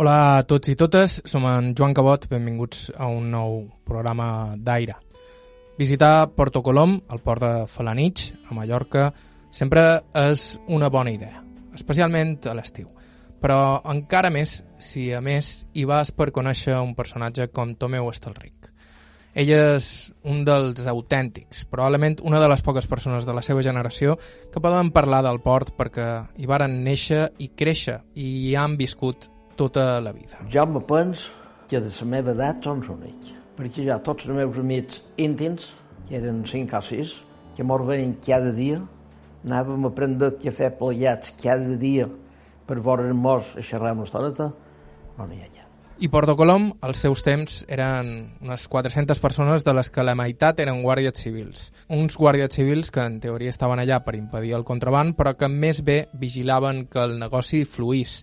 Hola a tots i totes, som en Joan Cabot, benvinguts a un nou programa d'Aire. Visitar Porto Colom, el port de Falanich, a Mallorca, sempre és una bona idea, especialment a l'estiu. Però encara més si, a més, hi vas per conèixer un personatge com Tomeu Estelric. Ell és un dels autèntics, probablement una de les poques persones de la seva generació que poden parlar del port perquè hi varen néixer i créixer i hi han viscut tota la vida. Jo me pens que de la meva edat són únic, perquè ja tots els meus amics íntims, que eren cinc o sis, que mos veien cada dia, anàvem a prendre cafè plegats cada dia per veure'ns a xerrar una estoneta, no n'hi ha ja. I Porto Colom, als seus temps, eren unes 400 persones de les que la meitat eren guàrdies civils. Uns guàrdies civils que en teoria estaven allà per impedir el contraband, però que més bé vigilaven que el negoci fluís,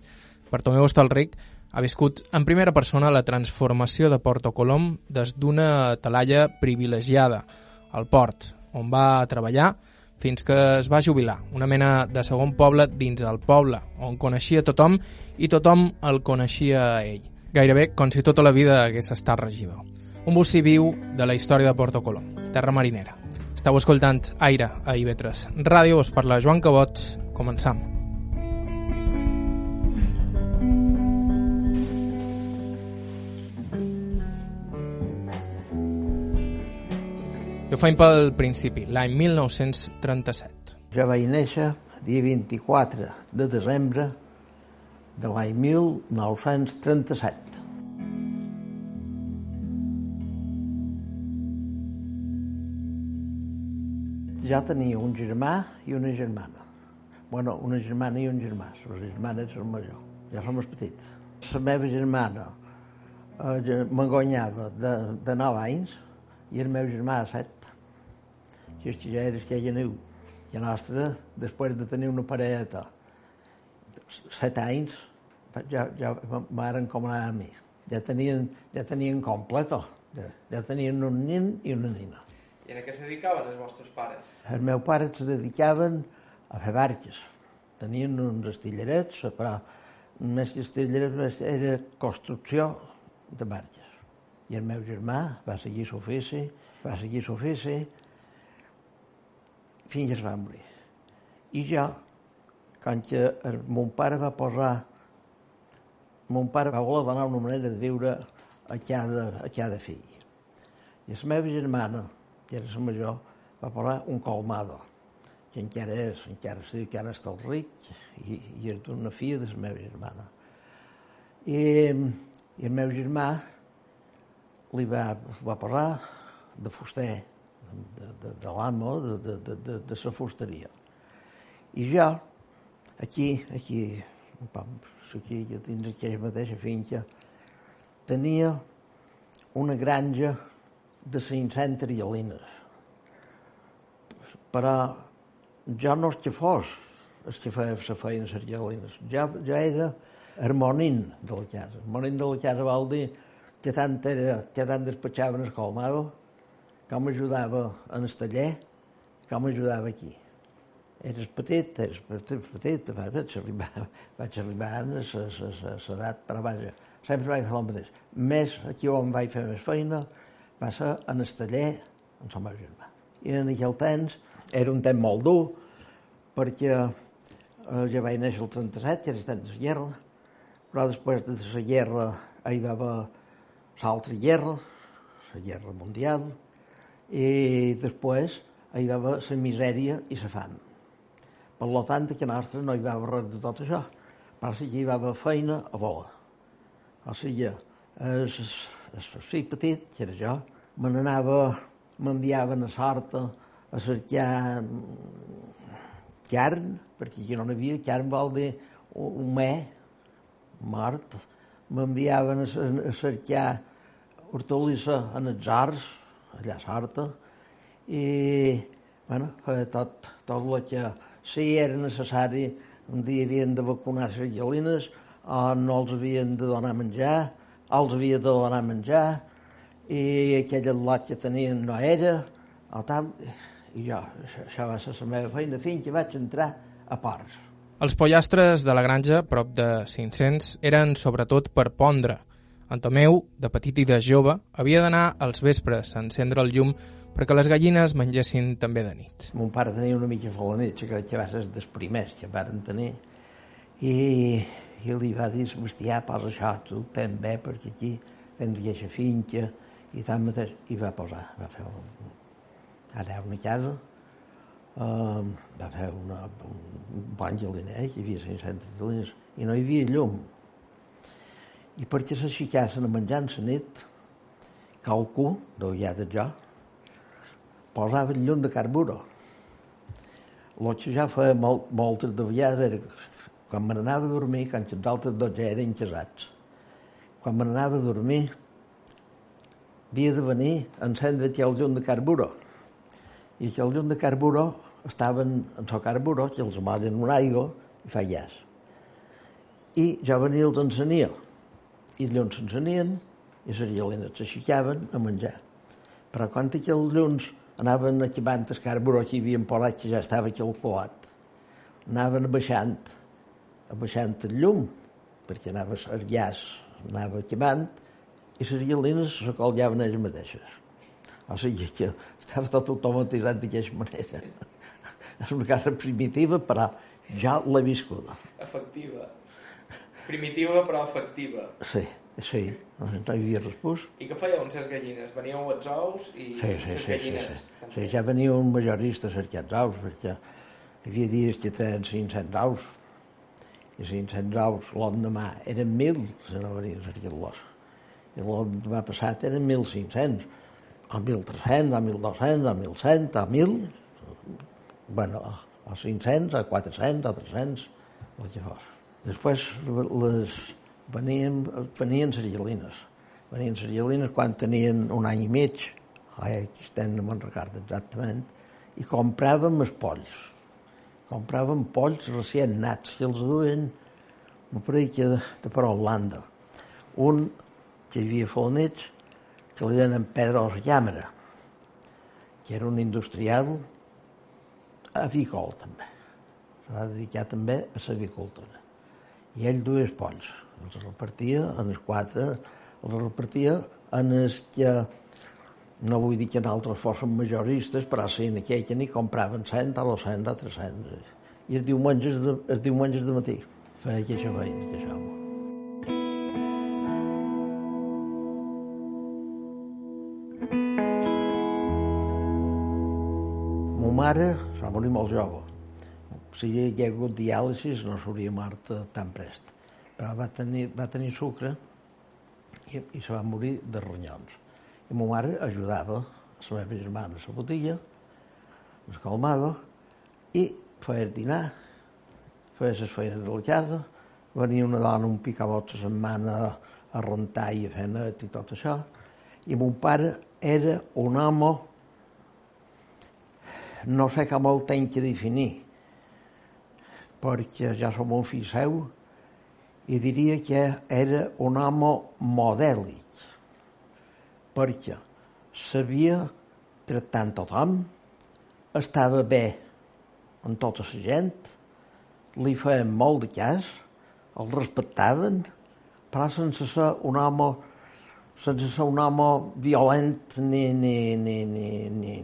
Bartomeu Estalric ha viscut en primera persona la transformació de Porto Colom des d'una talalla privilegiada, al port, on va treballar fins que es va jubilar, una mena de segon poble dins el poble, on coneixia tothom i tothom el coneixia a ell. Gairebé com si tota la vida hagués estat regidor. Un bocí viu de la història de Porto Colom, terra marinera. Estau escoltant Aire a IB3. Ràdio, us parla Joan Cabot. Començam. Jo faig pel principi, l'any 1937. Jo vaig néixer dia 24 de desembre de l'any 1937. Ja tenia un germà i una germana. bueno, una germana i un germà. La germana és el major. Ja som els petits. La meva germana eh, m'engonyava de, de 9 anys i el meu germà de 7 que és que ja eres que ja neu. I a nostra, després de tenir una parella set anys, ja, ja m'aren com anar a mi. Ja tenien, ja tenien completa. Ja, ja tenien un nin i una nina. I a què se dedicaven els vostres pares? Els meus pares se dedicaven a fer barques. Tenien uns estillerets, però més que estillerets era construcció de barques. I el meu germà va seguir l'ofici, va seguir l'ofici, fins que es va morir. I jo, quan que el, mon pare va posar... Mon pare va voler donar una manera de viure a cada, a cada fill. I la meva germana, que era la major, va posar un colmado, que encara és, encara sí, encara està el ric, i, i és d'una filla de la meva germana. I, i el meu germà li va, va posar de fuster de, de, de l'amo, de, de, de, de, la fusteria. I jo, aquí, aquí, aquí, dins aquella mateixa finca, tenia una granja de 500 trialines. Però jo no és que fos el que feia feina a les trialines. Jo, jo era el monin de la casa. El monin de la casa vol dir que tant, era, que tant despatxaven el colmado, com ajudava en el taller, com ajudava aquí. Eres petit, eres petit, petit vaig arribar, vaig arribar a l'edat, però vaja, sempre vaig fer el mateix. Més, aquí on vaig fer més feina, va ser en el taller amb el meu germà. I en aquell temps era un temps molt dur, perquè eh, ja vaig néixer el 37, era el temps de la guerra, però després de la guerra hi va haver l'altra guerra, la guerra mundial, i després hi va haver la misèria i la fam. Per lo tant, que nostre no hi va haver res de tot això, però sí que hi va haver feina a voler. O sigui, el, fill petit, que era jo, me n'anava, m'enviaven a sorta a cercar carn, perquè jo no n'havia, carn vol dir me, mort, m'enviaven a cercar hortolissa en els horts, allà a Sarta, i bueno, tot, tot el que si era necessari, un dia havien de vacunar les gallines, o no els havien de donar menjar, els havia de donar menjar, i aquell lot que tenien no era, o tal, i jo, això va ser la meva feina fins que vaig entrar a Ports. Els pollastres de la granja, prop de 500, eren sobretot per pondre. En Tomeu, de petit i de jove, havia d'anar als vespres a encendre el llum perquè les gallines mengessin també de nit. Mon pare tenia una mica falanit, que que va ser dels primers que varen tenir, i, i li va dir, bestiar, posa això, tu tens bé, perquè aquí tens aquesta finca, i tant mateix, i va posar, va fer un, ara una casa, um, va fer una, un bon geliner, hi havia 500 geliners, i no hi havia llum. I perquè s'aixecassen a menjar en la nit, qualcú, d'allà de jo, posava el llum de carburo. El que ja feia molt, moltes de vegades era quan me n'anava a dormir, quan els altres dos ja eren casats, quan me n'anava a dormir, havia de venir a encendre el llum de carburo. I que el llum de carburo estaven en el carburo, que els amaven un aigua i llàs. I jo venia els encenia. I els llums s'encenien i les galenes s'aixecaven a menjar. Però quan aquells llums anaven acabant el carburo que hi havia posat, que ja estava calculat, anaven baixant, baixant el llum, perquè anava el gas, anava acabant, i les galenes s'acolllaven elles mateixes. O sigui que estava tot automatitzat d'aquesta manera. És una casa primitiva, però ja l'he viscuda. Efectiva. Primitiva però efectiva. Sí, sí, no, hi havia respús. I què fèieu amb les gallines? Veníeu els ous i Sí, sí, les sí, sí, gallines? sí. sí, ja venia un majorista a cercar els ous, perquè hi havia dies que tenien 500 ous, i 500 ous l'endemà eren 1.000, si no venia a cercar-los. I l'endemà passat eren 1.500, o 1.300, o 1.200, o 1.100, o 1.000, bueno, o 500, o 400, o 300, el que fos. Després les venien, venien serialines. Venien serialines quan tenien un any i mig, any no me'n recordo exactament, i compràvem els polls. Compràvem polls recient nats, i els duien un parell que de, de per Holanda. Un que hi havia falanets, que li deien Pedro Llàmera, que era un industrial avícol també. Se va dedicar també a l'avicultura. I ell duia els polls. Els repartia en els quatre, els repartia en els que no vull dir que en altres fossin majoristes, però sí, en aquell que n'hi compraven 100 o 200 o 300. I els diumenges de, els diumenges de matí feia aquesta feina, aquest home. Mo mare s'ha morir molt jove. Si hi hagués hagut diàlisis no s'hauria mort eh, tan prest. Però va tenir, va tenir sucre i, i se va morir de ronyons. I ma mare ajudava la meva germana a la botella, es calmava, i feia el dinar, feia les feines de la casa, venia una dona un picalot a setmana a rentar i a fer net i tot això, i mon pare era un home, no sé com el tenc que definir, perquè ja som un fill seu, i diria que era un home modèlic, perquè sabia tractar amb tothom, estava bé amb tota la gent, li feien molt de cas, el respectaven, però sense ser un home, sense ser un home violent ni, ni, ni, ni, ni,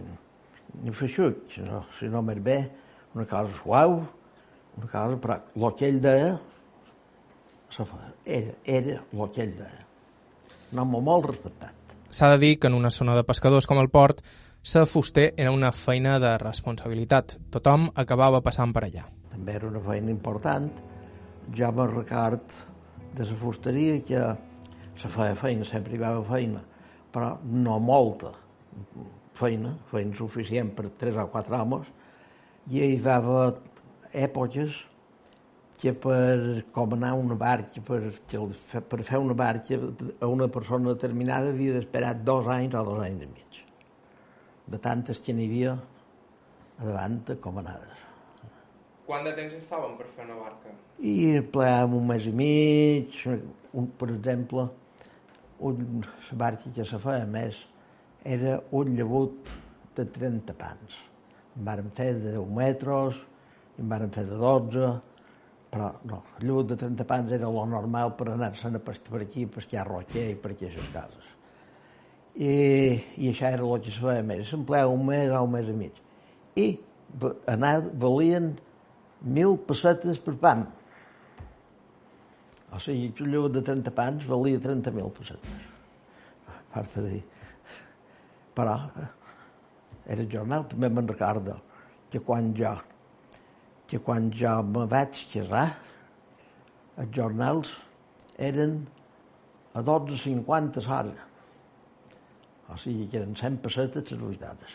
ni feixut, sinó, sinó més bé una cosa suau, una cosa, però el que ell deia era, era el que ell deia. Un home molt respectat. S'ha de dir que en una zona de pescadors com el port, ser fuster era una feina de responsabilitat. Tothom acabava passant per allà. També era una feina important. Jo me record de la fusteria que se feia feina, sempre hi va haver feina, però no molta feina, feina suficient per tres o quatre homes, i hi va haver èpoques que per comanar una barca, per, que per fer una barca a una persona determinada havia d'esperar dos anys o dos anys i mig. De tantes que n'hi havia a davant comanades. Quant de temps estaven per fer una barca? I empleàvem un mes i mig, un, per exemple, un, la barca que se feia més era un llavut de 30 pans. En vàrem fer de 10 metres, en vàrem fer de 12, però no, lluut de 30 pans era lo normal per anar-se'n per aquí, per estar a Roquer i per aquestes cases. I, i això era el que se feia més. S'empleava un mes o un mes i mig. I anar, valien mil pessetes per pan. O sigui, un lluut de 30 pans valia 30.000 pessetes. A part de dir. Però eh, era jornal, també me'n recordo que quan jo que quan jo me vaig casar, els jornals eren a 12.50 l'hora. O sigui que eren 100 pessetes les veritats.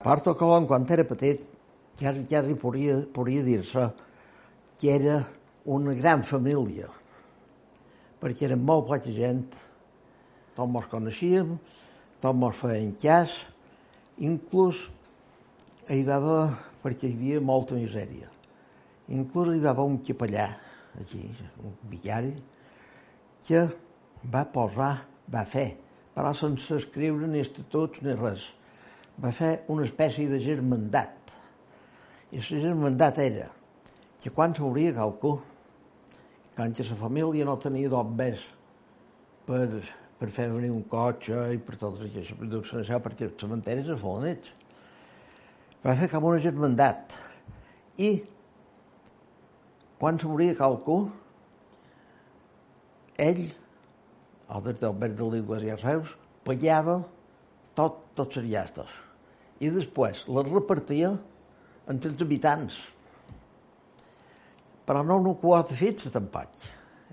Porto Colom, quan era petit, quasi, quasi podria, podria dir-se que era una gran família, perquè eren molt poca gent, tots mos coneixíem, tots mos feien cas, inclús hi va haver, perquè hi havia molta misèria, inclús hi va haver un capellà, aquí, un vicari, que va posar, va fer, però sense escriure ni estatuts ni res, va fer una espècie de germandat. I la germandat era que quan s'hauria qualcú, quan que la família no tenia d'obbers per, per fer venir un cotxe i per totes aquestes produccions, perquè els cementeris es folen ells. Va fer com una germandat. I quan s'hauria qualcú, ell, el des d'Albert de l'Iglesia Reus, pagava tot, tots els llastos. I després les repartia entre els habitants. Però no una quota fixa, tampoc.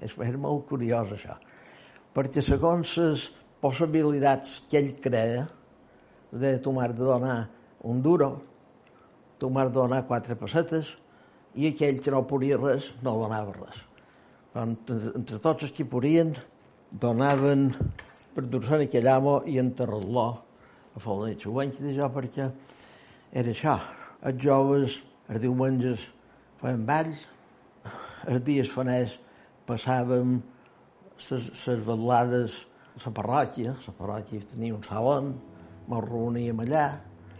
És, és molt curiós, això. Perquè segons les possibilitats que ell crea, de tu m'has de donar un duro, tu m'has de donar quatre pessetes, i aquell que no podia res, no donava res. Entre, entre tots els que podien, donaven per dur-se'n aquell amo i enterrar-lo a nit. Ho vaig dir jo perquè era això. Els joves, els diumenges, feien balls, els dies faners passàvem les vetllades a la parròquia, la parròquia tenia un salon, ens reuníem allà,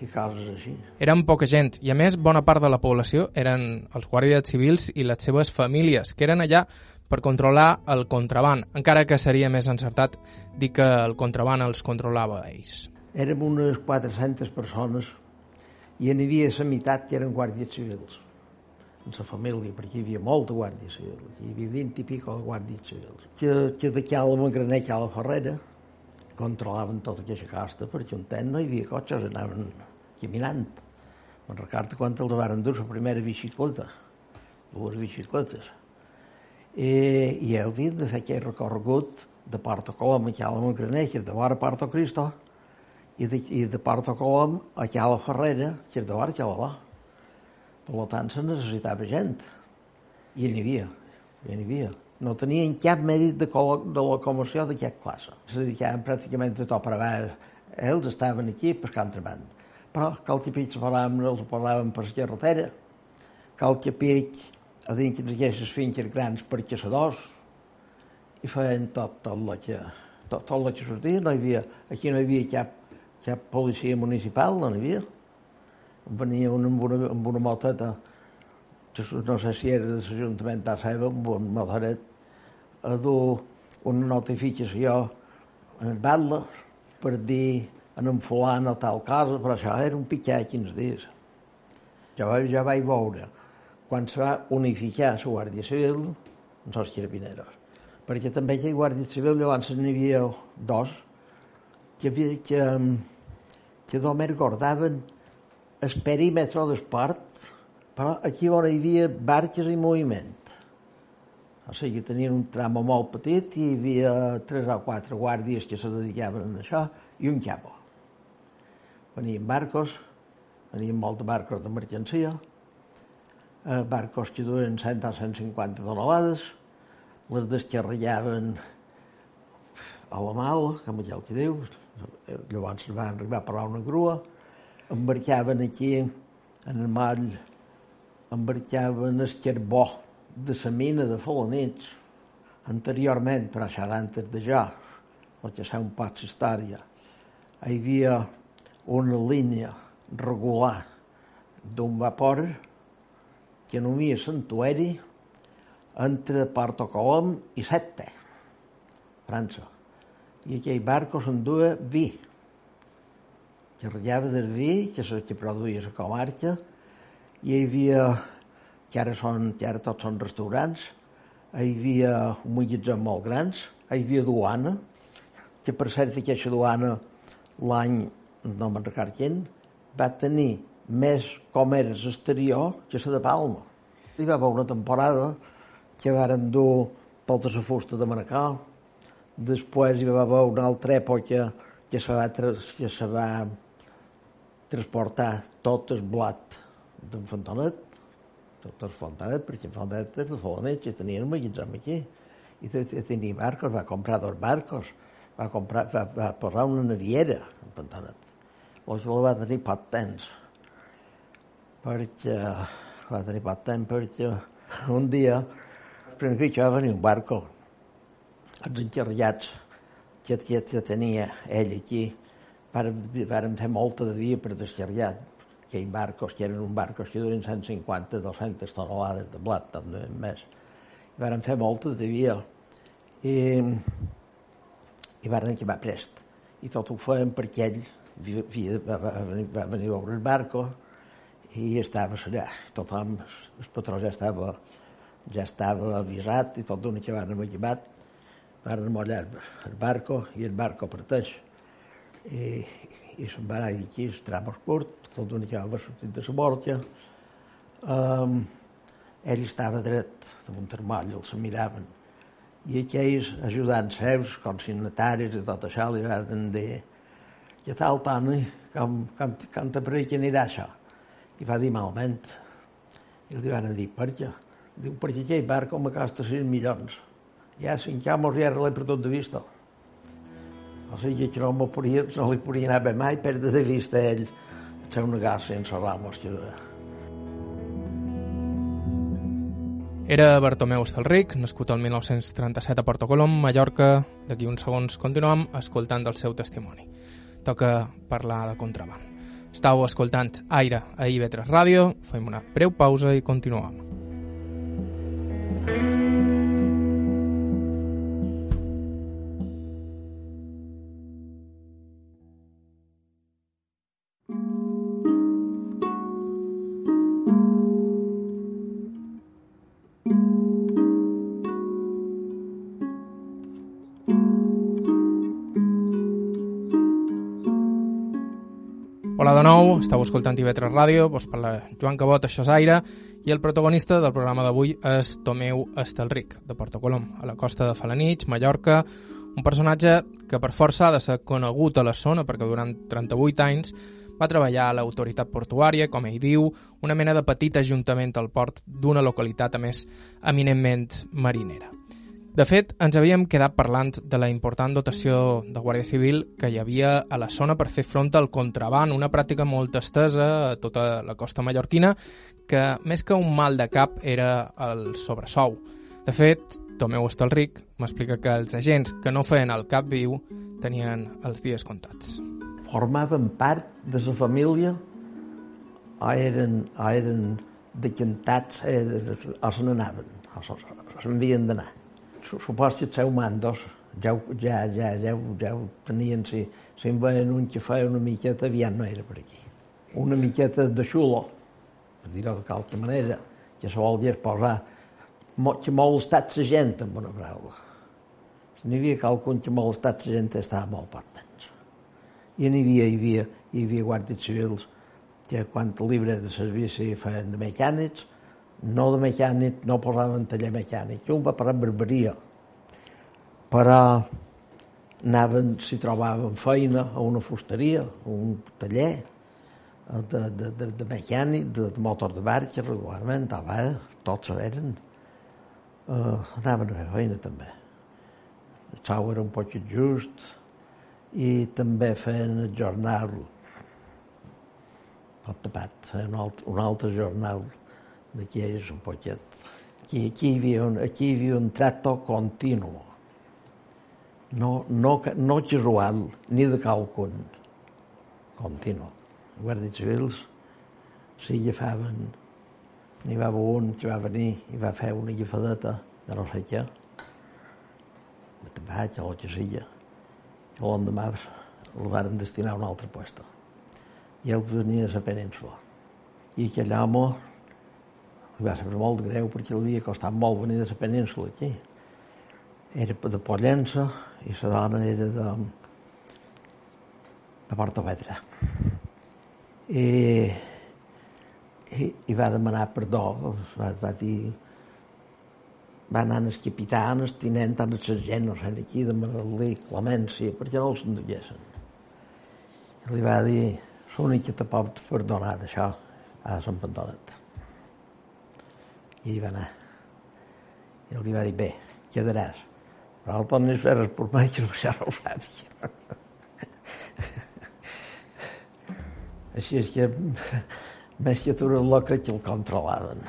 i coses així. Eren poca gent i a més bona part de la població eren els guàrdies civils i les seves famílies que eren allà per controlar el contraban, encara que seria més encertat dir que el contraban els controlava ells. Érem unes 400 persones i n'hi havia la meitat que eren guàrdies civils en la família, perquè hi havia molta guàrdia civil, hi havia 20 i pico de guàrdies civils. Que, que d'aquí a la Magraner, que a la Ferrera, controlaven tota aquesta costa, perquè un temps no hi havia cotxes, anaven caminant. Me'n recordo quan els van dur la primera bicicleta, dues bicicletes. I, i heu dit de fer aquell recorregut de Porto Colom a Cala Magraner, que és de vora Porto Cristo, i de, i de Porto Colom a Cala Ferrera, que és de vora Cala Per tant, se necessitava gent. I n'hi havia, i n'hi havia no tenien cap mèrit de, de locomoció d'aquesta classe. Se dedicaven pràcticament a tot per avall. Ells estaven aquí pescant treball. Però cal que pitx paràvem, els paràvem per la carretera, que pitx a dins d'aquestes finques grans per caçadors, i feien tot, tot el que, tot, tot que sortia. No hi havia, aquí no hi havia cap, cap policia municipal, no n'hi havia. Venia un amb una, amb una moteta no sé si era de l'Ajuntament de amb un motoret, a dur una notificació en el battle per dir en un fulan o tal cosa, però això era un pitjat 15 dies. Jo, jo vaig veure quan se va unificar la Guàrdia Civil amb els carabineros. Perquè també hi ha Guàrdia Civil, llavors n'hi havia dos que, havia, que, que només guardaven el perímetre d'esport, però aquí on hi havia barques i moviment. O sigui, tenien un tram molt petit i hi havia tres o quatre guàrdies que se dedicaven a això i un capo. Venien barcos, venien molts barcos de mercancia, eh, barcos que duen 100 o 150 tonelades, les descarregaven a la mal, com el que diu, llavors van arribar a parar una grua, embarcaven aquí en el moll, embarcaven el carbó de la mina de Falanets, anteriorment, però això era antes de jo, el que un poc història, hi havia una línia regular d'un vapor que nomia santuari entre Porto Colom i Sette, França. I aquell barco s'endua vi, que ratllava del vi, que, se, que produïa la comarca, i hi havia, que ara, són, que ara tots són restaurants, hi havia un magatzem molt grans, hi havia duana, que per cert aquesta duana l'any, no me'n record quin, va tenir més comerç exterior que la de Palma. Hi va haver una temporada que varen dur tota la fusta de Manacor, després hi va haver una altra època que se va, que se va transportar tot el blat d'en Fontanet, el Fontanet, perquè Fontanet de Folanet, que tenien un magatzem aquí, i tenia barcos, va comprar dos barcos, va, comprar, va, va posar una naviera en Fontanet. Llavors va tenir poc temps, perquè va tenir poc temps perquè un dia primer que va venir un barco, els encarregats que, que, que tenia ell aquí, vàrem fer molta de dia per descarregar aquells barcos, que eren un barcos que duren 150-200 tonelades de blat, també més. I vàrem fer molta de dia. I, i varen acabar prest. I tot ho fèiem perquè ell havia, va, va, venir, va venir a veure el barco i estava allà. Tothom, el patró ja estava ja estava avisat i tot d'una que van acabat van mollar el barco i el barco parteix. I, i se'n va anar aquí, el tram curt, tot d'una que va sortir de la borja. Um, ell estava dret damunt el moll, els miraven. I aquells ajudants seus, consignataris i tot això, li van dir què tal, Toni, com, com, com te que anirà això? I va dir malament. I li van dir, per què? Diu, perquè aquell barco me costa 6 milions. Ja cinc anys ja l'he perdut de vista. O sigui que no, podia, no li podia anar bé mai perdre de vista ell el seu negoci en Ramos. Que... Era Bartomeu Estelric, nascut el 1937 a Porto Colom, Mallorca. D'aquí uns segons continuem escoltant el seu testimoni. Toca parlar de contraband. Estau escoltant Aire a IB3 Ràdio, fem una breu pausa i continuem. Estàu escoltant TV3 Ràdio, doncs parla Joan Cabot, això és Aire, i el protagonista del programa d'avui és Tomeu Estelric, de Porto Colom, a la costa de Falanich, Mallorca, un personatge que per força ha de ser conegut a la zona perquè durant 38 anys va treballar a l'autoritat portuària, com ell diu, una mena de petit ajuntament al port d'una localitat, a més, eminentment marinera. De fet, ens havíem quedat parlant de la important dotació de Guàrdia Civil que hi havia a la zona per fer front al contraband, una pràctica molt estesa a tota la costa mallorquina, que més que un mal de cap era el sobresou. De fet, Tomeu Estalric m'explica que els agents que no feien el cap viu tenien els dies comptats. Formaven part de la família o eren, o eren decantats o se n'anaven, o se'n havien d'anar supos que seus mandos ja, ja, ja, ja, ja ho tenien, si, si en veien un que feia una miqueta, aviat no era per aquí. Una miqueta de xulo, per dir-ho de qualque manera, que se vol dir posar que molestat la gent, amb una paraula. Si n'hi havia qualcun que molestat la gent, estava molt temps. I n'hi havia, hi havia, hi havia guàrdies civils que quan el llibre de servici feien de mecànics, no de mecànic, no posaven taller mecànic. Un va per barberia, però anaven, si trobaven feina a una fusteria, a un taller de, de, de, de mecànic, de, motor de barca, regularment, ah, va, tots eren. Uh, anaven a fer feina també. El sou era un poc just i també feien el jornal tot tapat, un altre, un altre jornal d'aquí és un poquet. Aquí, aquí, hi havia un, aquí hi havia un trato continu. No, no, no casual, ni de qualcun. Continu. Guàrdies civils si agafaven, n'hi va haver un que va venir i va fer una agafadeta de no sé què, de tabac o el que sigui, i l'endemà el van destinar a un altre puesto. I ell venia a la península. I aquell home va ser molt greu perquè li havia costat molt venir de la península aquí. Era de Pollença i la dona era de, de Portavedra. I, i, i va demanar perdó, va, va dir va anar el capità, el tinent, el sergent, no sé, aquí, de Maralí, Clemència, perquè no els enduguessin. I li va dir, l'únic que te pot perdonar d'això, a Sant Pantonet. I hi va anar. I li va dir, bé, quedaràs. Però el tornis a fer per mi, que no ho sabia. Així és que més que tu loca que el controlaven.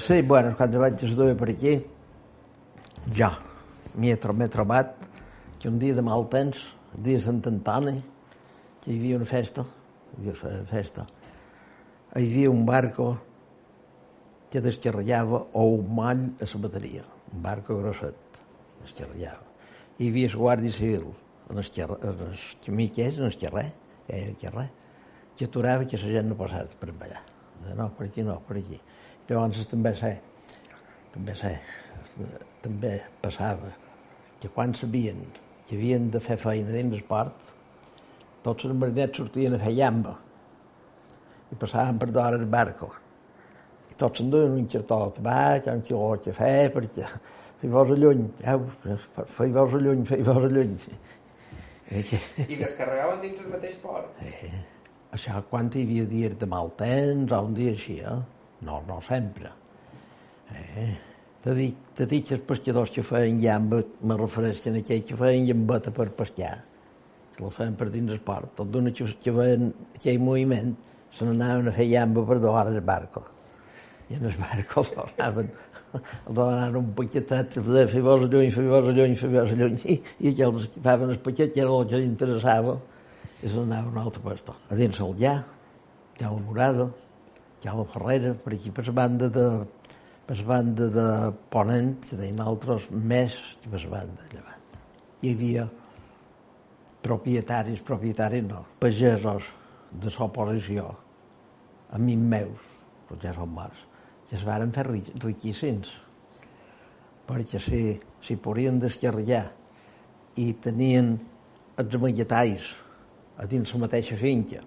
Sí, bueno, quan vaig estar per aquí, jo m'he trobat que un dia de mal temps, el dia de Sant Antoni, que hi havia una festa, hi havia una festa, hi havia un barco que descarregava o un mall a la bateria, un barco grosset, descarregava. Hi havia el guàrdia civil en el, xerre, en el camí que és, en el carrer, que era el carrer, que aturava que la gent no passava per allà. No, per aquí no, per aquí. Llavors també sé, també sé, també passava que quan sabien que havien de fer feina dins el port, tots els marinets sortien a fer llamba i passaven per d'hora el barco. I tots s'enduen un xertó de tabac, un quiló de cafè, perquè fei-vos lluny, eh? fei-vos lluny, fei-vos lluny. I descarregaven dins el mateix port? Eh, això quan hi havia dies de mal temps o un dia així, eh? No, no sempre. Eh? T'he dit, t'he dit que els pescadors que feien llamba, me refereixen a aquells que feien llambeta per pescar, que la feien per dins el port. Tot d'una que, que feien aquell moviment, se n'anaven a fer llamba per donar el barco. I en el barco el donaven, el donaven un paquetet que deia fer-vos lluny, fer-vos lluny, fer-vos lluny, i, i aquells que feien el paquet, que era el que li interessava, i se n'anaven a un altre lloc. A dins el llà, ha la morada, hi ha la Ferrera, per aquí per la banda de, per banda de Ponent, que deien altres més que per banda de Llevant. Hi havia propietaris, propietaris no, pagesos de l'oposició, amics meus, però ja són morts, que es varen fer riquíssims, perquè si, si podien descarregar i tenien els amaguetalls a dins la mateixa finca,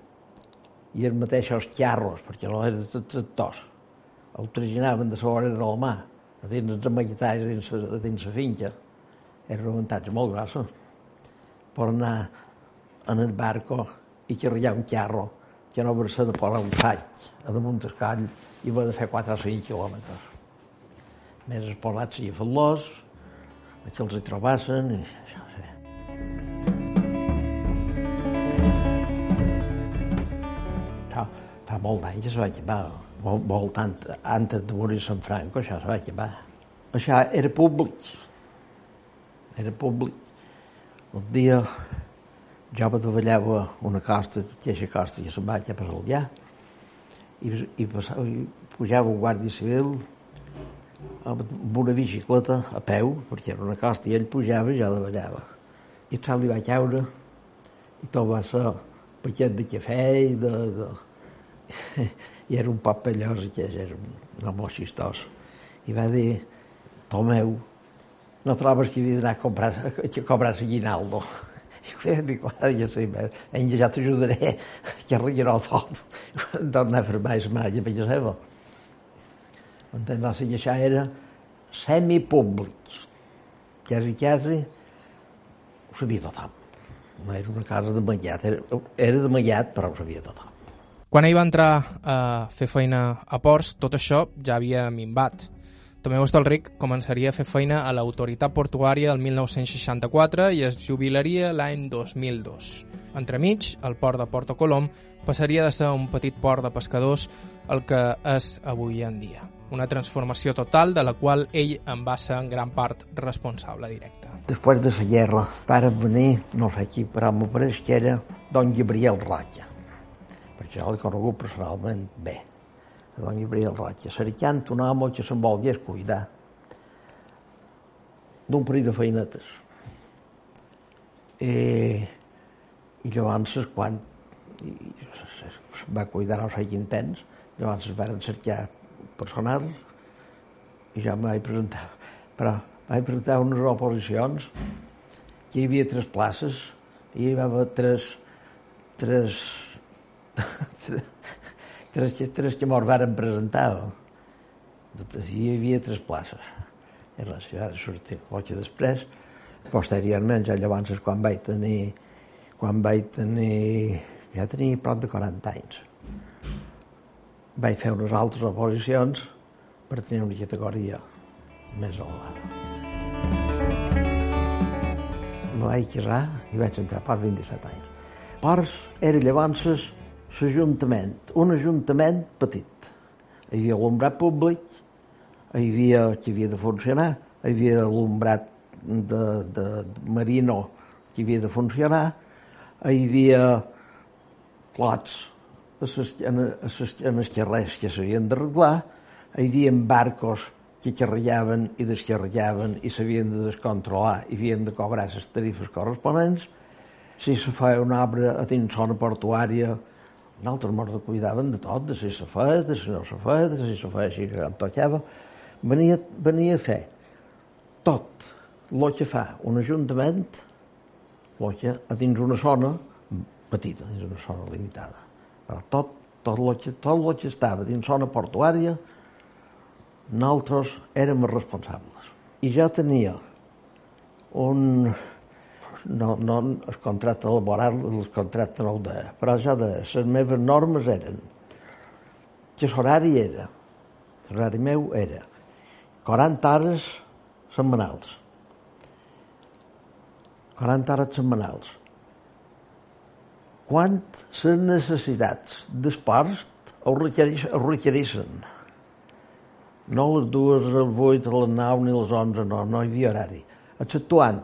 i els mateixos carros, perquè no eren de tractors, el traginaven de la vora del mar, a dins amaguetalls, a dins, a dins la finca. Un avantatge molt gros. Per anar en el barco i carregar un carro que no versa de posar un faig a damunt del coll i va de fer 4 o 5 quilòmetres. Més els poblats s'hi los, que els hi trobassen i fa molt d'anys es va acabar, molt, molt tant, antes de morir Sant Franco, això es va acabar. Això era públic, era públic. Un dia jo treballava una costa, aquesta costa que se'n va cap per allà, i, i, passava, i pujava un guàrdia civil amb una bicicleta a peu, perquè era una costa, i ell pujava i jo davallava. I el li va caure, i tot va ser paquet de cafè i de, de, i era un poc pellós, que era un, home xistós. I va dir, Tomeu, no trobes que d'anar a comprar, a cobrar l'aguinaldo. I jo dir, clar, jo sé, en ja t'ajudaré, que arreglarà tot. Tornar a fer més malla per la seva. Entens? Sigui, això era semipúblic. Quasi, quasi, ho sabia tothom. No era una casa de mallat, era, era de mallat, però ho sabia tothom. Quan ell va entrar a fer feina a ports, tot això ja havia minvat. Tomeu Estalric començaria a fer feina a l'autoritat portuària el 1964 i es jubilaria l'any 2002. Entremig, el port de Porto Colom passaria de ser un petit port de pescadors el que és avui en dia. Una transformació total de la qual ell en va ser en gran part responsable directe. Després de la guerra, para venir, no sé qui, però m'ho pareix que era don Gabriel Ratlla, jo l'he conegut personalment bé, don Gabriel Ratlla, cercant un home que se'n volgués cuidar d'un parell de feinetes. I, i llavors, quan i, va cuidar no sé quin temps, llavors es van cercar personal i ja em vaig presentar. Però vaig presentar unes oposicions que hi havia tres places i hi va haver tres tres tres, tres, mos varen presentar hi havia tres places i la ciutat sortir que després posteriorment ja llavors quan vaig tenir quan vaig tenir ja tenia prop de 40 anys vaig fer unes altres oposicions per tenir una categoria més elevada. Me vaig casar i vaig entrar per 27 anys. Pors era llavors l'Ajuntament, un ajuntament petit. Hi havia alumbrat públic, hi havia que havia de funcionar, hi havia alumbrat de, de, marino que havia de funcionar, hi havia clots en, els carrers que s'havien d'arreglar, hi havia barcos que xerrallaven i descarregaven i s'havien de descontrolar i havien de cobrar les tarifes corresponents. Si se feia una obra a dins zona portuària, nosaltres ens cuidaven de tot, de si se feia, de si no se feia, de si se feia així que tocava. Venia, venia a fer tot el que fa un ajuntament el que a dins una zona petita, dins una zona limitada. Però tot, tot, el que, tot el que estava dins zona portuària nosaltres érem responsables. I jo tenia un... No, no el contracte laboral, el contracte no el deia, però jo de les meves normes eren que l'horari era, l'horari meu era 40 hores setmanals. 40 hores setmanals. Quan les necessitats d'esports ho requereixen no les dues, les vuit, les nou ni les onze, no, no hi havia horari. Exceptuant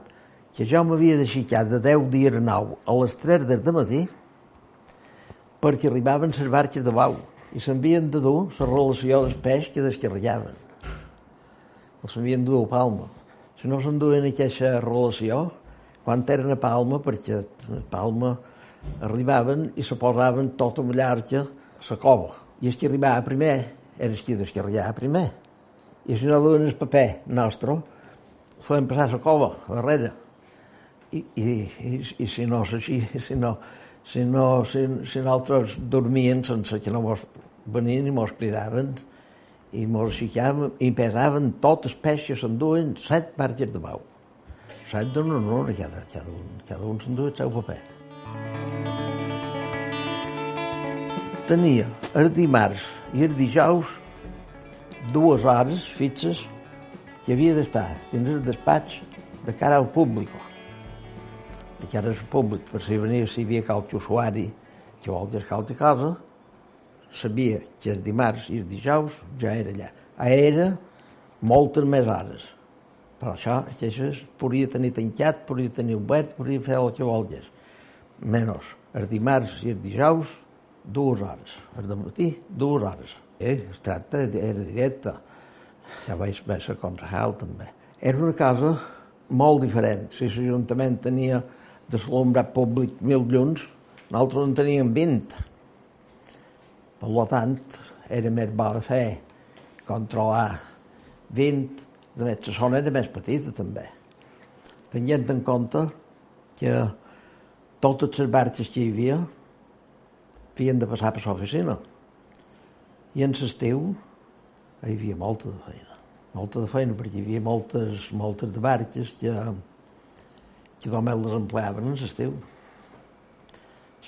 que jo m'havia d'aixecar de 10 dies a 9 a les 3 del matí perquè arribaven les barques de bau i s'havien de dur la relació del peix que descarregaven. Els havien de dur a Palma. Si no s'enduen aquesta relació, quan eren a Palma, perquè a Palma arribaven i se posaven tota una llarga a la cova. I els que arribava primer era el que descarregava primer. I si no duen el paper nostre, feien passar la cova, darrere. I, i, i, i si no és així, si no, si, no, si, si nosaltres dormien sense que no mos venien i mos cridaven i mos aixecaven i pesaven tot els peix que s'enduen set marges de bau. Set d'un honor cada, cada un, cada un s'enduen el seu paper. Tenia el dimarts i el dijous dues hores fixes que havia d'estar dins el despatx de cara al públic. De cara al públic, per si venia, si hi havia qualque usuari que vol dir qualque cosa, sabia que el dimarts i el dijous ja era allà. Era moltes més hores. Però això, que això podia tenir tancat, podia tenir obert, podia fer el que volgués. Menys el dimarts i el dijous, dues hores. El matí, dues hores. Eh, es tracta, era directe. Ja vaig ser concejal també. Era una casa molt diferent. Si l'Ajuntament tenia deslumbrat públic mil llums, nosaltres en teníem 20. Per tant, era més bo de fer controlar 20, de més, la zona era més petita també. Tenint en compte que totes les barques que hi havia havien de passar per l'oficina. I en l'estiu hi havia molta de feina. Molta de feina, perquè hi havia moltes, moltes de barques que, que només les empleaven en l'estiu.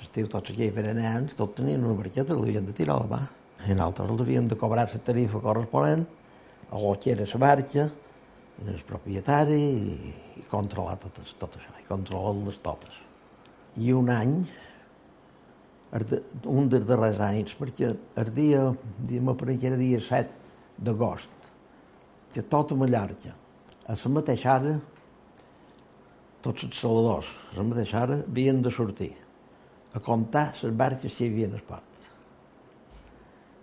L'estiu tots aquells veranans, tots tenien una barqueta, l'havien de tirar a la mà. I nosaltres l'havien de cobrar la tarifa corresponent a lo que era la barca, el propietari i, i controlar totes, tot això, i controlar-les totes. i un any, un dels darrers anys, perquè el dia, diguem per que era dia 7 d'agost, que tota Mallorca, a la mateixa hora, tots els saladors, a la mateixa hora, havien de sortir a comptar les barques que hi havia el port.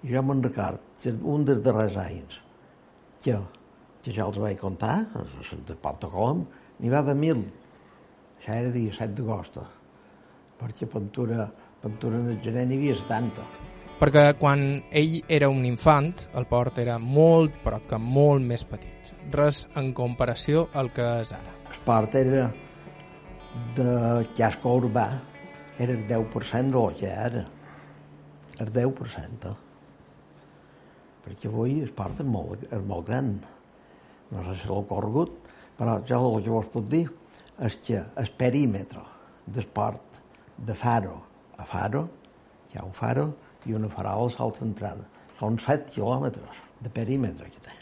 Jo me'n record un dels darrers anys que, que jo els vaig comptar, de Port de Colom, n'hi va haver mil. Això era dia 7 d'agost, perquè pintura, pintura en el gener n'hi havia 70. Perquè quan ell era un infant, el port era molt, però que molt més petit. Res en comparació al que és ara. El port era de casco urbà, era el 10% del que era. El 10%. Perquè avui el port és molt, és molt gran. No sé si l'ha corregut, però jo el que vos puc dir és que el perímetre del port de Faro a Faro, hi ha un Faro i una farola a l'altra entrada. Són 7 quilòmetres de perímetre que té.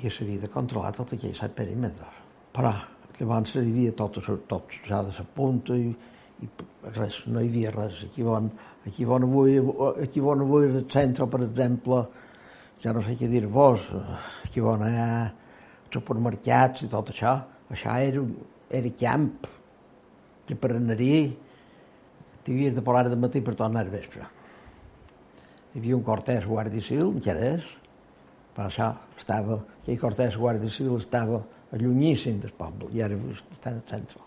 I s'havia de controlar tot aquells 7 perímetres. Però llavors hi havia tot, tot ja de la punta i, i res, no hi havia res. Aquí on, aquí on avui, aquí on avui el centre, per exemple, ja no sé què dir-vos, aquí on hi ha supermercats i tot això, això era, era camp, que per anar-hi t'havies de parar de matí per tornar al vespre. Hi havia un cortès guàrdia civil, que era és, per això estava, aquell cortès guàrdia civil estava allunyíssim del poble, i ara està al centre.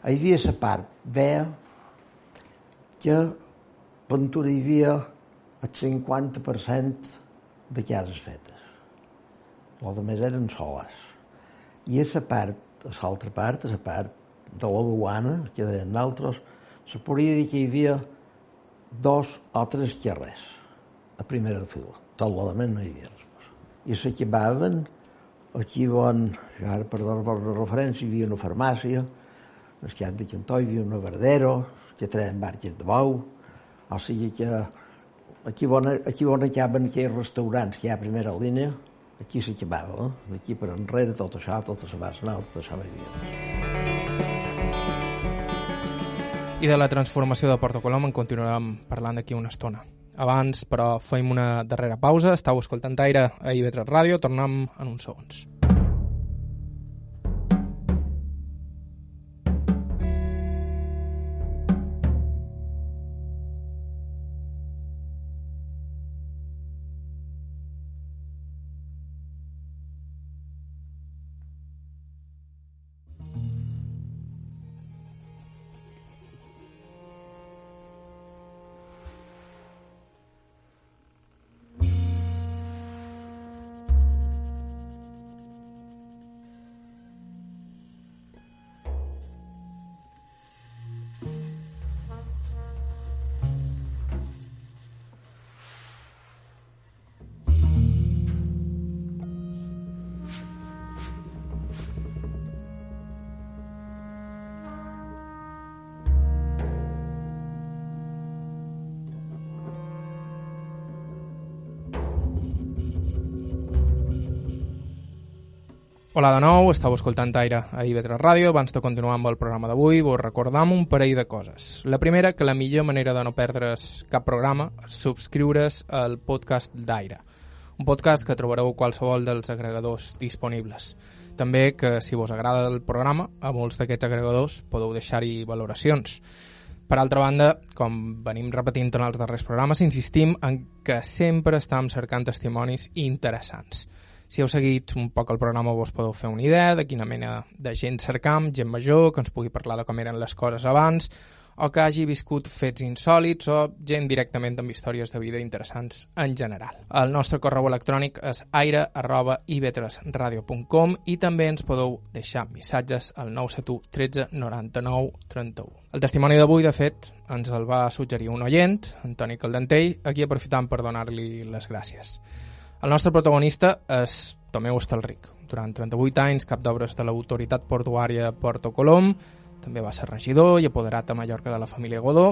Hi havia la part veia que Ventura hi havia el 50% de cases fetes. El més eren soles. I a la part, a l'altra part, a la part de la duana, que deien d'altres, se podria dir que hi havia dos o tres carrers a primera fila. Tot l'element no hi havia res. I s'acabaven aquí on, ara per donar la referència, hi havia una farmàcia, al cap de Cantó hi havia un verdero, que treien barques de bou, o sigui que aquí on, aquí on acaben aquells restaurants que hi ha a primera línia, aquí s'acabava, eh? d'aquí per enrere, tot això, tota la base nou, tot això hi havia. I de la transformació de Porto Colom en continuarem parlant d'aquí una estona. Abans, però, fem una darrera pausa. Estau escoltant aire a IB3 Ràdio. Tornem en uns segons. Hola de nou, estàu escoltant Aire a IB3 Ràdio. Abans de continuar amb el programa d'avui, vos recordam un parell de coses. La primera, que la millor manera de no perdre's cap programa és subscriure's al podcast d'Aire, un podcast que trobareu qualsevol dels agregadors disponibles. També que, si vos agrada el programa, a molts d'aquests agregadors podeu deixar-hi valoracions. Per altra banda, com venim repetint en els darrers programes, insistim en que sempre estem cercant testimonis interessants. Si heu seguit un poc el programa vos podeu fer una idea de quina mena de gent cercam, gent major, que ens pugui parlar de com eren les coses abans, o que hagi viscut fets insòlits o gent directament amb històries de vida interessants en general. El nostre correu electrònic és aire arroba i també ens podeu deixar missatges al 971 13 99 31. El testimoni d'avui, de fet, ens el va suggerir un oient, Antoni Caldentell, aquí aprofitant per donar-li les gràcies. El nostre protagonista és Tomeu Estalric. Durant 38 anys, cap d'obres de l'autoritat portuària de Porto Colom, també va ser regidor i apoderat a Mallorca de la família Godó.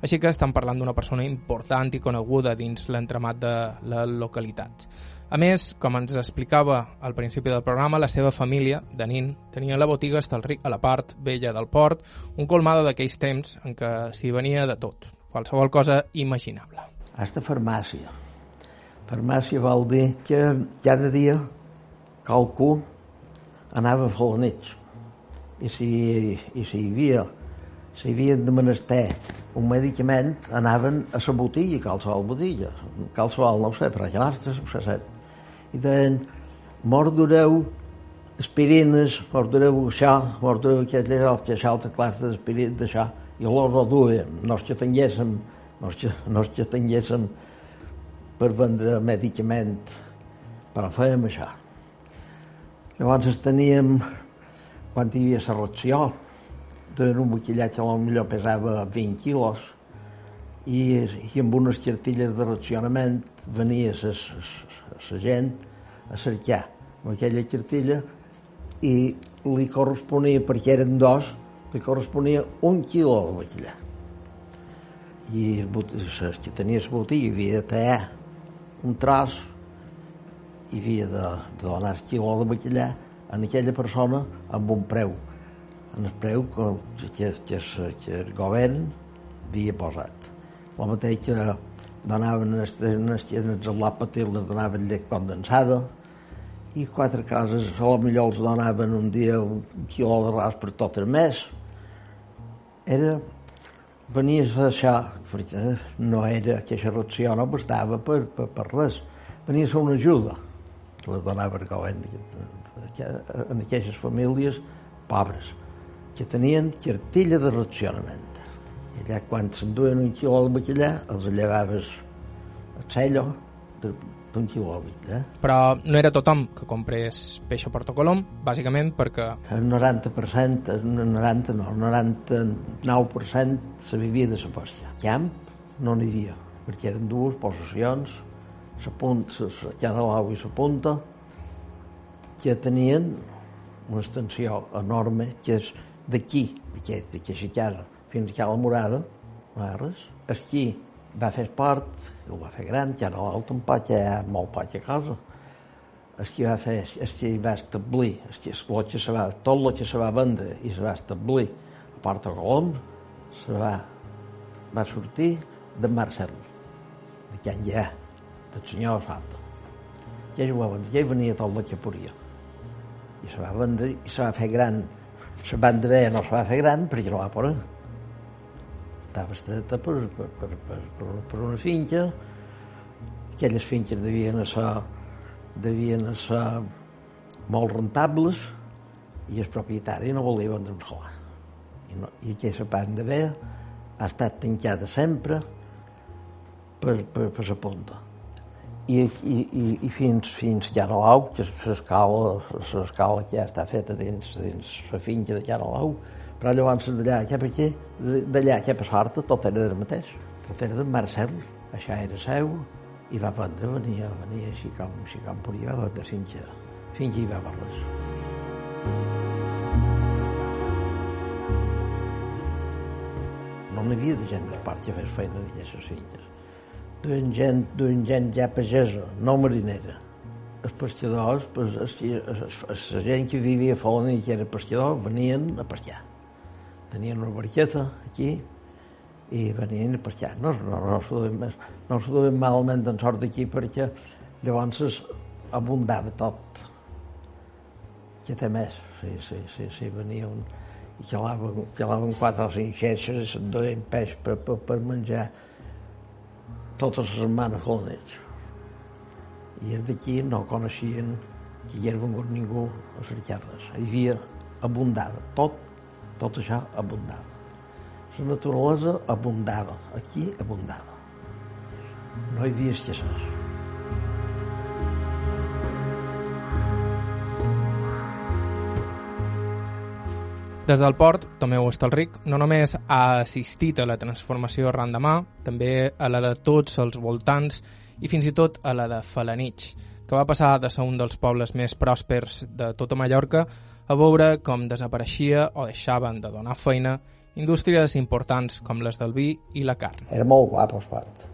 Així que estan parlant d'una persona important i coneguda dins l'entremat de la localitat. A més, com ens explicava al principi del programa, la seva família, de nin, tenia la botiga Estalric a la part vella del port, un colmado d'aquells temps en què s'hi venia de tot, qualsevol cosa imaginable. Aquesta farmàcia. Farmàcia vol dir que cada dia qualcú anava a nit. I si, i si hi havia si havien de menester un medicament, anaven a la botiga, qualsevol botiga. Qualsevol, no ho sé, però allà nostra, ho sé, i deien mordureu aspirines, mordureu això, mordureu aquelles altres altra classe d'aspirines d'això, i llavors ho no és que tinguéssim, no és que, no és que tinguéssim per vendre medicament, però fèiem això. Llavors teníem, quan hi havia ració, d'un un boquillat que potser pesava 20 quilos, i, i amb unes cartilles de racionament venia la gent a cercar amb aquella cartilla i li corresponia, perquè eren dos, li corresponia un quilo de bacallà. I el que tenia la botiga havia de tallar un tros i havia de, de donar quilo de bacallà a aquella persona amb un preu, en el preu que, que, que, que el govern havia posat. La mateixa donaven trenes, els l'àpatir, les donaven llet condensada, i quatre cases, a lo millor els donaven un dia un quilo d'arròs per tot el mes. Era, venies a això, perquè no era, aquesta ració no bastava per, per, per res, venia a una ajuda que les donava el govern en aquestes famílies pobres, que tenien cartilla de racionament. I allà, quan s'enduen un quilo de bacallà, els llevaves el cello d'un de bacallà. Però no era tothom que comprés peix a Porto Colom, bàsicament perquè... El 90%, el 90 no, el 99% se vivia de la pòstia. Camp no n'hi havia, perquè eren dues possessions, la punta, la Canalau i la punta, que tenien una extensió enorme, que és d'aquí, d'aquesta casa, fins que a la Morada, no hi ha res. Esquí va fer esport, ho va fer gran, ja no un poc, ja molt poc a casa. Esquí va fer, esquí va establir, esquí, el que se va, tot el que se va vendre i se va establir a Porta Colom, se va, va sortir de Marcel, de Can Ja, del senyor Santa. Ja ho va vendre, ja hi venia tot el que podia. I se va vendre i se va fer gran. Se van de bé no se va fer gran perquè no va poder estava estreta per, per, per, per, per, per una finca. Aquelles finques devien ser, devien ser molt rentables i el propietari no volia vendre un solar. I, no, i aquesta part de bé ha estat tancada sempre per, per, per la punta. I, i, i, i fins, fins Llarolau, que l'escala que ja està feta dins, dins la finca de Llarolau, però llavors d'allà cap aquí, d'allà cap a Sorta, tot era del mateix. Tot era de Marcel, això era seu, i va prendre, venia, venia així com, així com podia, va que, fins que hi va res. No n'hi havia de gent del parc que fes feina d'aquestes finques. Duien gent, duien gent ja pagesa, no marinera. Els pescadors, pues, la gent que vivia a Folona i que era pescador, venien a pescar tenien una barqueta aquí i venien per allà. No, no, no s'ho duien, més, no duien malament en sort d'aquí perquè llavors abundava tot. Que té més, sí, sí, sí, sí, venia un, i calaven, calaven quatre o cinc xerxes i se'n duien peix per, per, per menjar totes les setmanes al nit. I els d'aquí no coneixien que hi havia vengut ningú a cercar-les. Hi havia abundava, tot tot això abundava. La naturalesa abundava, aquí abundava. No hi havia escassez. Des del port, Tomeu Estalric no només ha assistit a la transformació arran demà, també a la de tots els voltants i fins i tot a la de Falanich, que va passar de ser un dels pobles més pròspers de tota Mallorca a veure com desapareixia o deixaven de donar feina indústries importants com les del vi i la carn. Era molt guapo, Espart.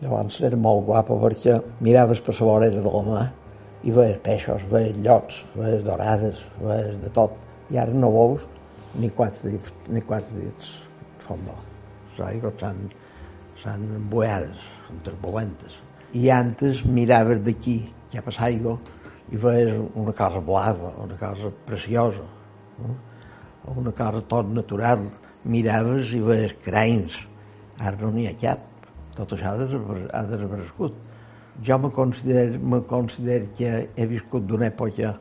Llavors era molt guapo perquè miraves per la vorera de la mà i veies peixos, veies llots, veies dorades, veies de tot. I ara no veus ni quatre dits, ni quatre dits fondo. Les aigües embuiades, són turbulentes. I antes miraves d'aquí, ja pas aigua, i veies una cosa blava, una cosa preciosa, no? una cosa tot natural. Miraves i veies cranys. Ara no n'hi ha cap. Tot això ha desaparegut. Jo me considero, me considero que he viscut d'una època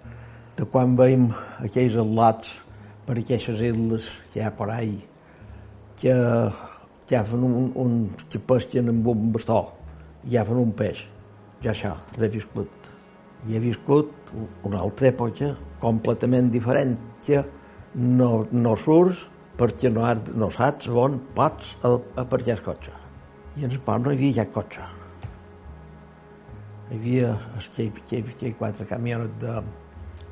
de quan veiem aquells atlots per aquestes illes que hi ha per ahí, que, que fan un, un, que pesquen amb un bastó, i ja un peix. Ja això, l'he viscut. I he viscut una altra època completament diferent, que no, no surts perquè no, has, no saps on pots aparcar el cotxe. I en el pont no hi havia cap cotxe. Hi havia aquell, aquell, aquell quatre camionets de,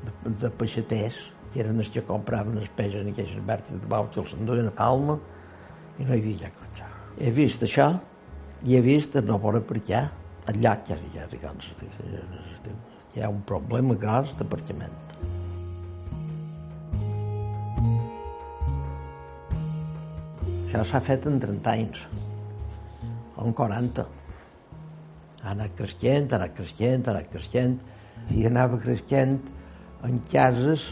de, de peixaters, que eren els que compraven els peixos en aquestes vertes de bau que els enduien a Palma, i no hi havia cap cotxe. He vist això, i he vist no poder aparcar al llac, ja, ja, ja, ja, hi ha un problema gros d'aparcament. Això s'ha fet en 30 anys, o en 40. Ha anat creixent, ha anat creixent, ha anat creixent, i anava creixent en cases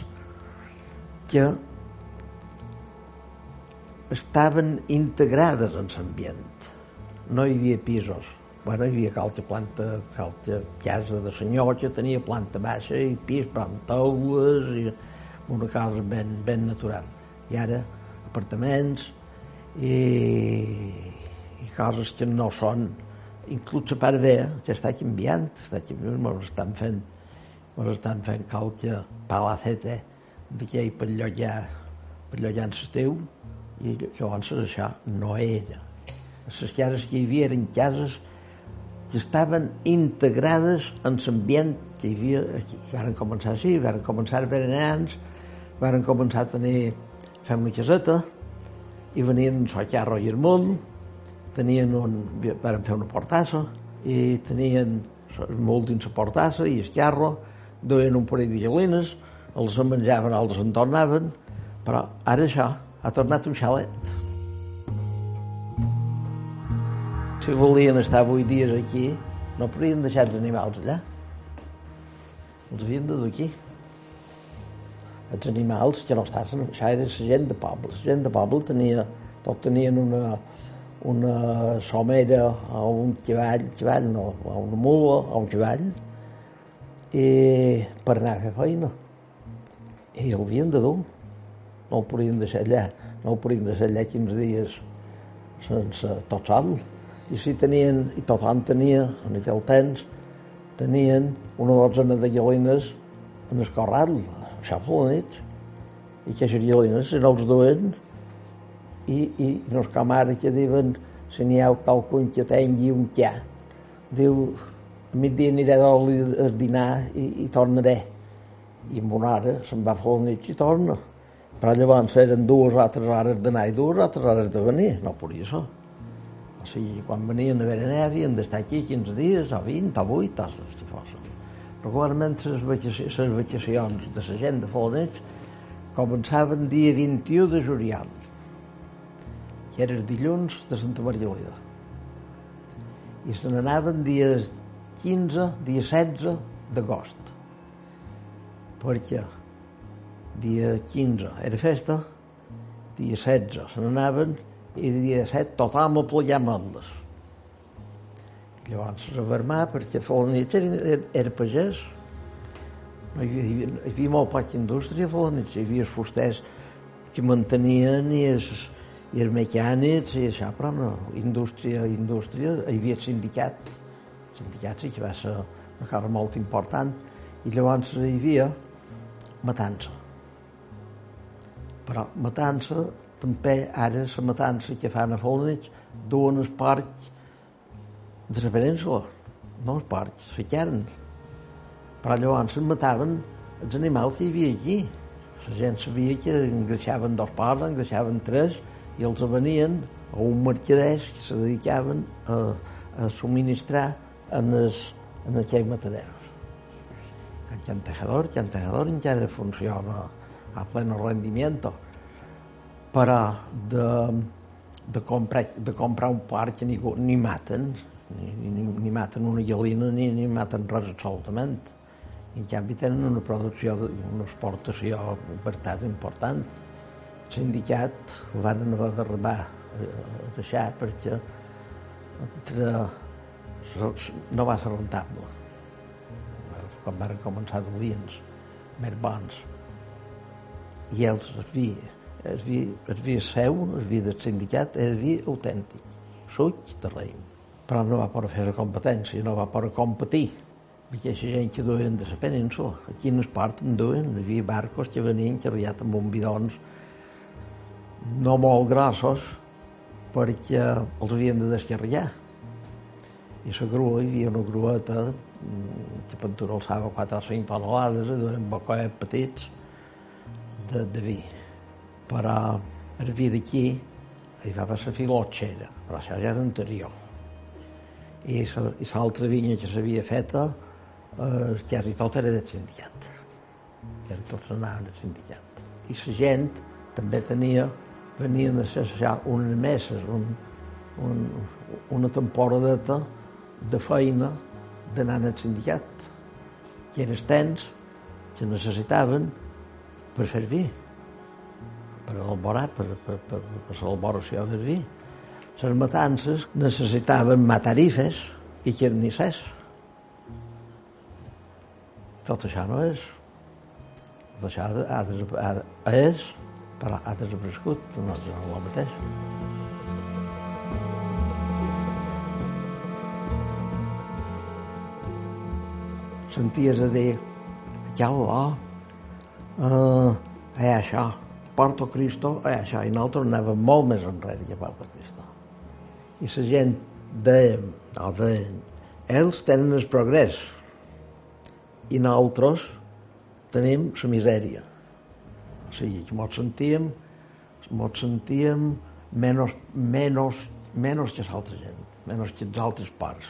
que estaven integrades en l'ambient. No hi havia pisos. Bueno, hi havia qualque planta, qualque casa de senyor que tenia planta baixa i pis, plantaules, i una casa ben, ben natural. I ara apartaments, i, i coses que no són inclús la part bé, que està canviant, està canviant, mos estan fent mos estan fent qualque palacete d'aquell per llogar per llogar en l'estiu i llavors això no era les cases que hi havia eren cases que estaven integrades en l'ambient que hi havia aquí. Varen començar així, varen començar berenants, varen començar a tenir fer una caseta, i venien a Carro i el Munt, tenien un, van fer una portassa i tenien molt dins la portassa i el carro, duien un parell de galines, els en menjaven, els en tornaven, però ara això ha tornat un xalet. Si volien estar vuit dies aquí, no podien deixar els animals allà. Els havien de dur aquí els animals que no estaven, això era la gent de poble. La gent de poble tenia, tot tenien una, una somera o un cavall, cavall no, o una mula o un cavall, i per anar a fer feina. I el havien de dur. No el podien deixar allà, no el podien deixar allà 15 dies sense tot sol. I si tenien, i tothom tenia, en aquell temps, tenien una dotzena de galines en el corral, això per la nit. I que nit, si no els duen, i, i no és com ara que diuen si n'hi ha qualcun que tingui un tia. Diu, a migdia aniré d'oli a dinar i, i tornaré. I amb una hora se'n va fer la nit i torna. Però llavors eren dues altres hores d'anar i dues altres hores de venir. No podia ser. O sigui, quan venien a veure havien d'estar aquí 15 dies, o 20, o 8, o si fos. Regularment les vacacions de la gent de Folanets començaven dia 21 de juliol, que era el dilluns de Santa Margalida. I se n'anaven dies 15, dia 16 d'agost. Perquè dia 15 era festa, dia 16 se n'anaven i dia 17 tothom a plegar ametlles Llavors va armar perquè Folanitx era, era, era pagès. No hi, havia, hi havia molt poca indústria a Folanitx. Hi havia els fusters que mantenien i els, i els mecànics i això, però no, indústria, indústria, hi havia el sindicat. El sindicat sí que va ser una cosa molt important. I llavors hi havia matança. Però matança, també ara la matança que fan a Folanitx, duen els porcs desaparèixer no els porcs, la carn. Però llavors es mataven els animals que hi havia aquí. La gent sabia que engreixaven dos pares, engreixaven tres, i els venien a un mercaders que se dedicaven a, a subministrar en, els, en aquells mataderos. El tejador, el tejador encara funciona a pleno rendimiento, però de, de, comprar, de comprar un parc que ni, ni maten, ni, ni, ni maten una gallina ni, ni maten res absolutament. I en canvi tenen una producció, una exportació per tant important. El sindicat ho van haver d'arribar a deixar perquè entre, no va ser rentable. Quan van començar vins més bons. I els vi, el vi, el vi seu, el vi del sindicat, és vi autèntic, suig de raïm però no va poder fer la competència, no va poder competir. Perquè aquesta gent que duien de la península, aquí en el port en duien, hi havia barcos que venien carregats amb un bidons no molt grossos perquè els havien de descarregar. I la grua, hi havia una grueta mm, que per alçava 4 o 5 tonelades i duien bocoets petits de, de vi. Però el vi d'aquí hi va passar filotxera, però això ja era anterior. I l'altra vinya que s'havia feta eh, quasi tot era del sindicat. Quasi tot s'anava del sindicat. I la gent també tenia venien a necessitar unes meses un, un, una temporadeta de feina d'anar al sindicat que era temps que necessitaven per fer vi per elaborar, per, per, per, per l'elaboració del vi les matances necessitaven matarifes i carnissers. Tot això no és. Tot això ha, ha, ha, és, però ha desaparegut, no és el mateix. Senties a dir, ja ho uh, eh, això, Porto Cristo, eh, això, i nosaltres anàvem molt més enrere que Porto Cristo i la gent de, no, de, ells tenen el progrés i nosaltres tenim la misèria. O sigui, que ens sentíem, ens sentíem menys, menys, menys que l'altra gent, menys que els altres parts.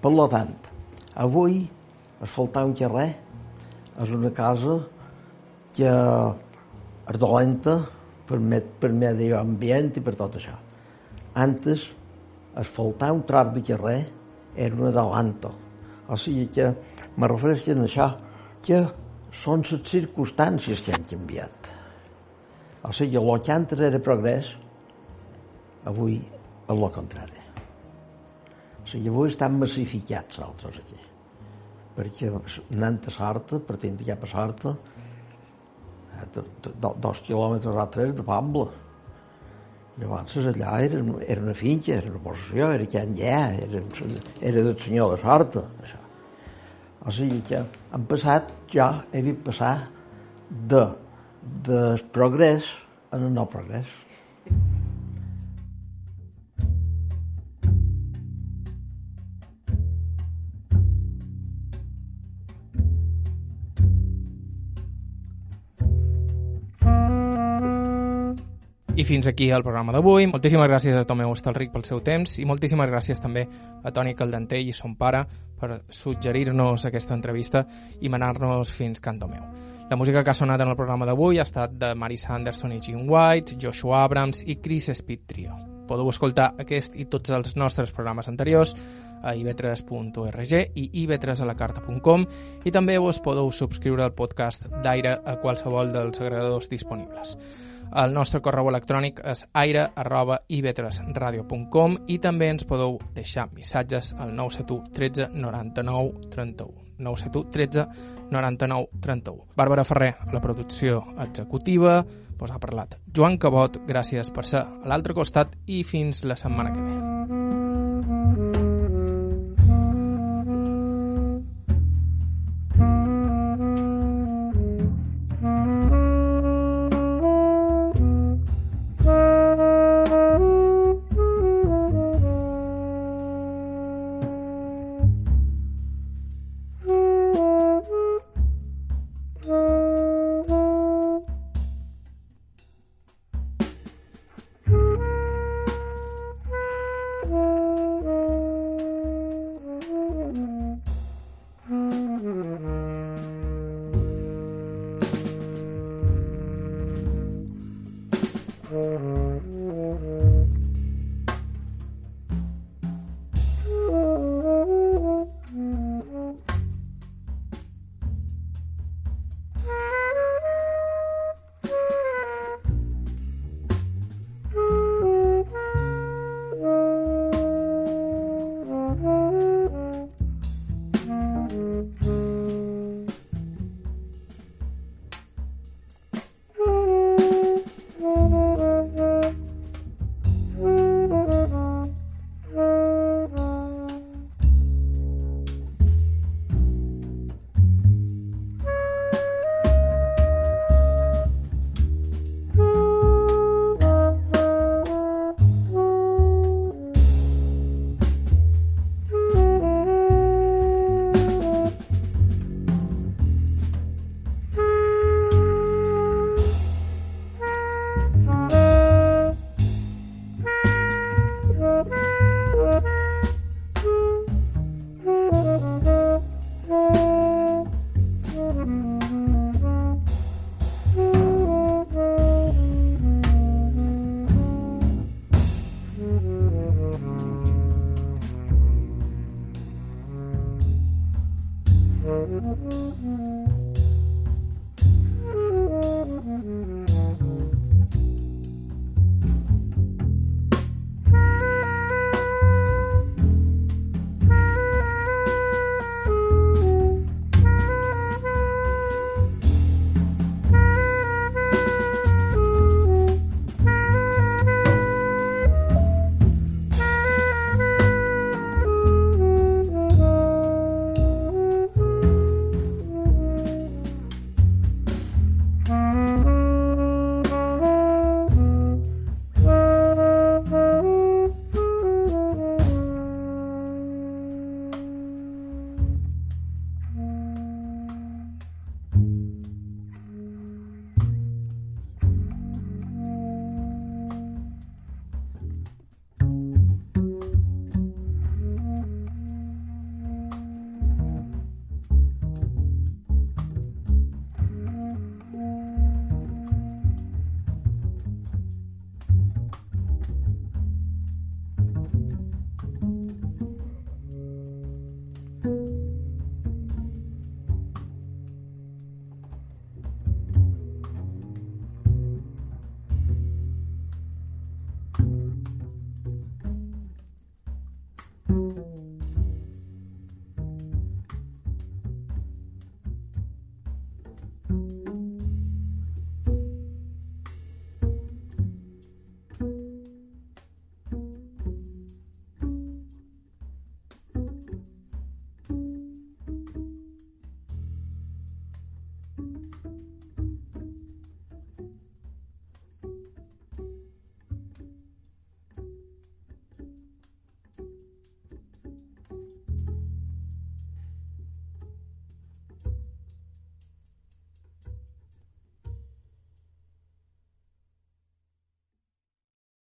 Per tant, avui asfaltar un carrer és una cosa que és dolenta per, per medi ambient i per tot això. Antes, asfaltar un tros de carrer era un adelanto. O sigui que me refereixo a això, que són les circumstàncies que han canviat. O sigui, el que antes era progrés, avui és el contrari. O sigui, avui estan massificats altres aquí. Perquè anant a Sarta, partint de cap a Sarta, dos quilòmetres o tres de Pambla, Llavors allà era, era una finca, era una possessió, era que ja, era, era del senyor de Sorta, això. O sigui que han passat, jo he vist passar de, del progrés en el no progrés. Fins aquí el programa d'avui. Moltíssimes gràcies a Tomeu Estalric pel seu temps i moltíssimes gràcies també a Toni Caldentell i son pare per suggerir-nos aquesta entrevista i manar-nos fins Can Tomeu. La música que ha sonat en el programa d'avui ha estat de Marisa Anderson i Jim White, Joshua Abrams i Chris Speed Trio. Podeu escoltar aquest i tots els nostres programes anteriors a ib3.org i ib3alacarta.com i també vos podeu subscriure al podcast d'Aire a qualsevol dels agregadors disponibles. El nostre correu electrònic és aire.ib3radio.com i també ens podeu deixar missatges al 971 13 99 31. 971 13 99 31. Bàrbara Ferrer, la producció executiva, pues ha parlat Joan Cabot, gràcies per ser a l'altre costat i fins la setmana que ve.